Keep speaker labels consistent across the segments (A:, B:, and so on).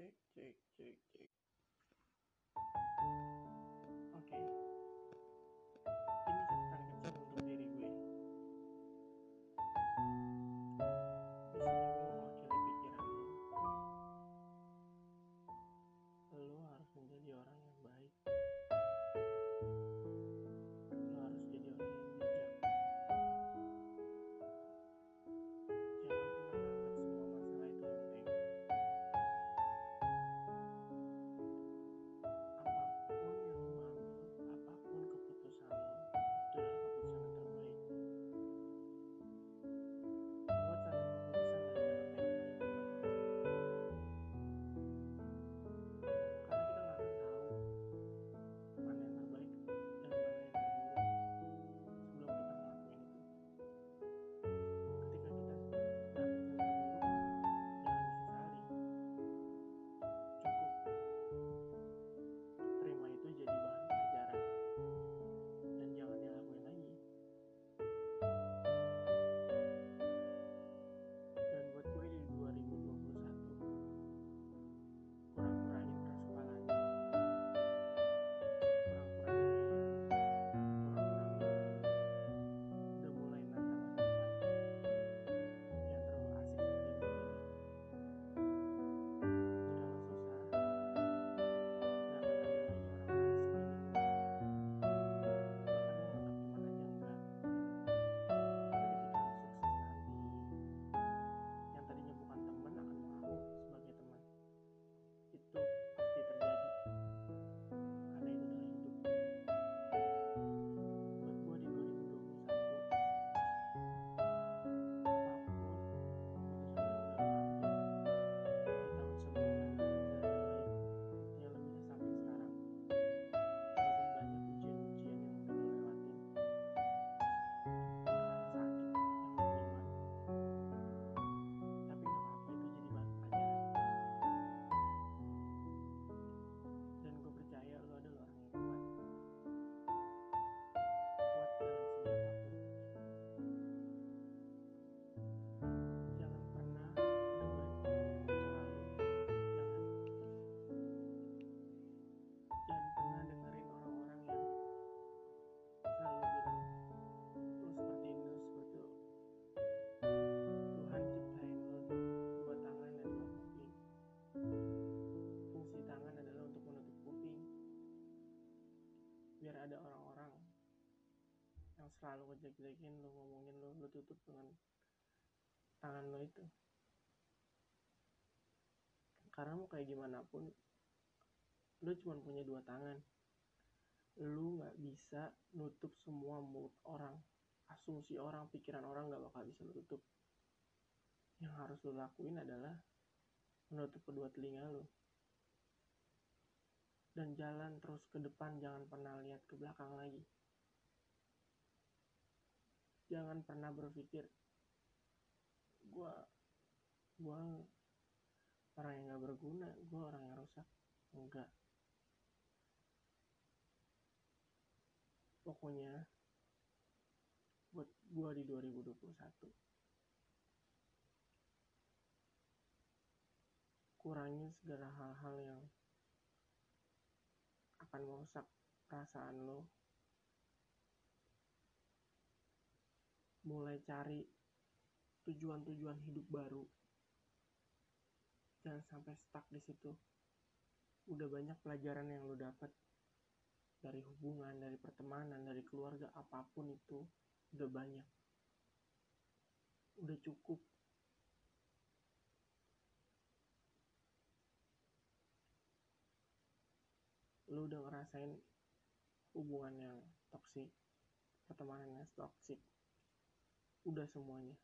A: cek cek cek cek. Oke. Ini catatan kecil untuk diri gue. Di sini gue mewakili pikiran lo. Lo harus menjadi orang yang baik selalu ngejelek-jelekin lo ngomongin lo lo tutup dengan tangan lo itu. Karena mau kayak gimana pun lo cuma punya dua tangan. Lu nggak bisa nutup semua mulut orang. Asumsi orang pikiran orang nggak bakal bisa lu yang harus lo lakuin adalah menutup kedua telinga lo dan jalan terus ke depan jangan pernah lihat ke belakang lagi jangan pernah berpikir gua gua orang yang gak berguna gua orang yang rusak. Enggak. Pokoknya buat gua di 2021 kurangin segala hal-hal yang akan merusak perasaan lo mulai cari tujuan-tujuan hidup baru. Jangan sampai stuck di situ. Udah banyak pelajaran yang lo dapat dari hubungan dari pertemanan dari keluarga apa pun itu udah banyak. Udah cukup. Lo udah ngerasain hubungan yang toksik pertemanan yang toksik udah semuanya.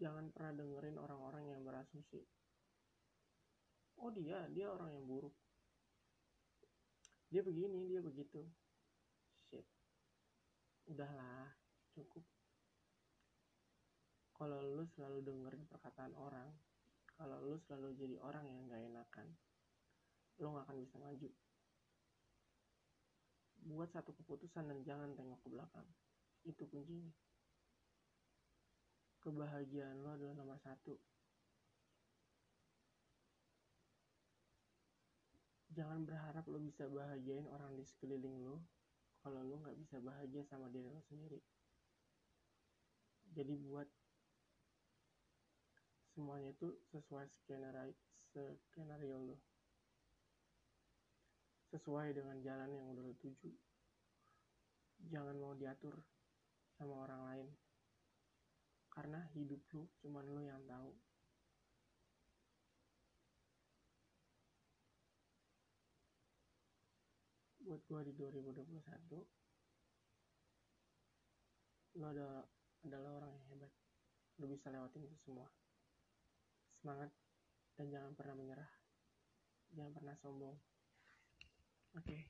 A: Jangan pernah dengerin orang-orang yang berasumsi oh dia dia orang yang buruk. Dia begini dia begitu. Shit. Udahlah cukup. Kalau lu selalu dengerin perkataan orang kalau lu selalu jadi orang yang gak enakan lu gak akan bisa maju buat satu keputusan dan jangan tengok ke belakang. Itu kuncinya. Kebahagiaan lo adalah nomor satu. Jangan berharap lo bisa bahagiain orang di sekeliling lo kalau lo nggak bisa bahagia sama diri lo sendiri. Jadi buat semuanya itu sesuai skenario skenario lo sesuai dengan jalan yang udah lo tuju. Jangan mau diatur sama orang lain. Karena hidup lo cuman lo yang tahu. Buat gua di 2021 lo ada, adalah orang yang hebat. Lo bisa lewatin itu semua. Semangat dan jangan pernah menyerah. Jangan pernah sombong okay.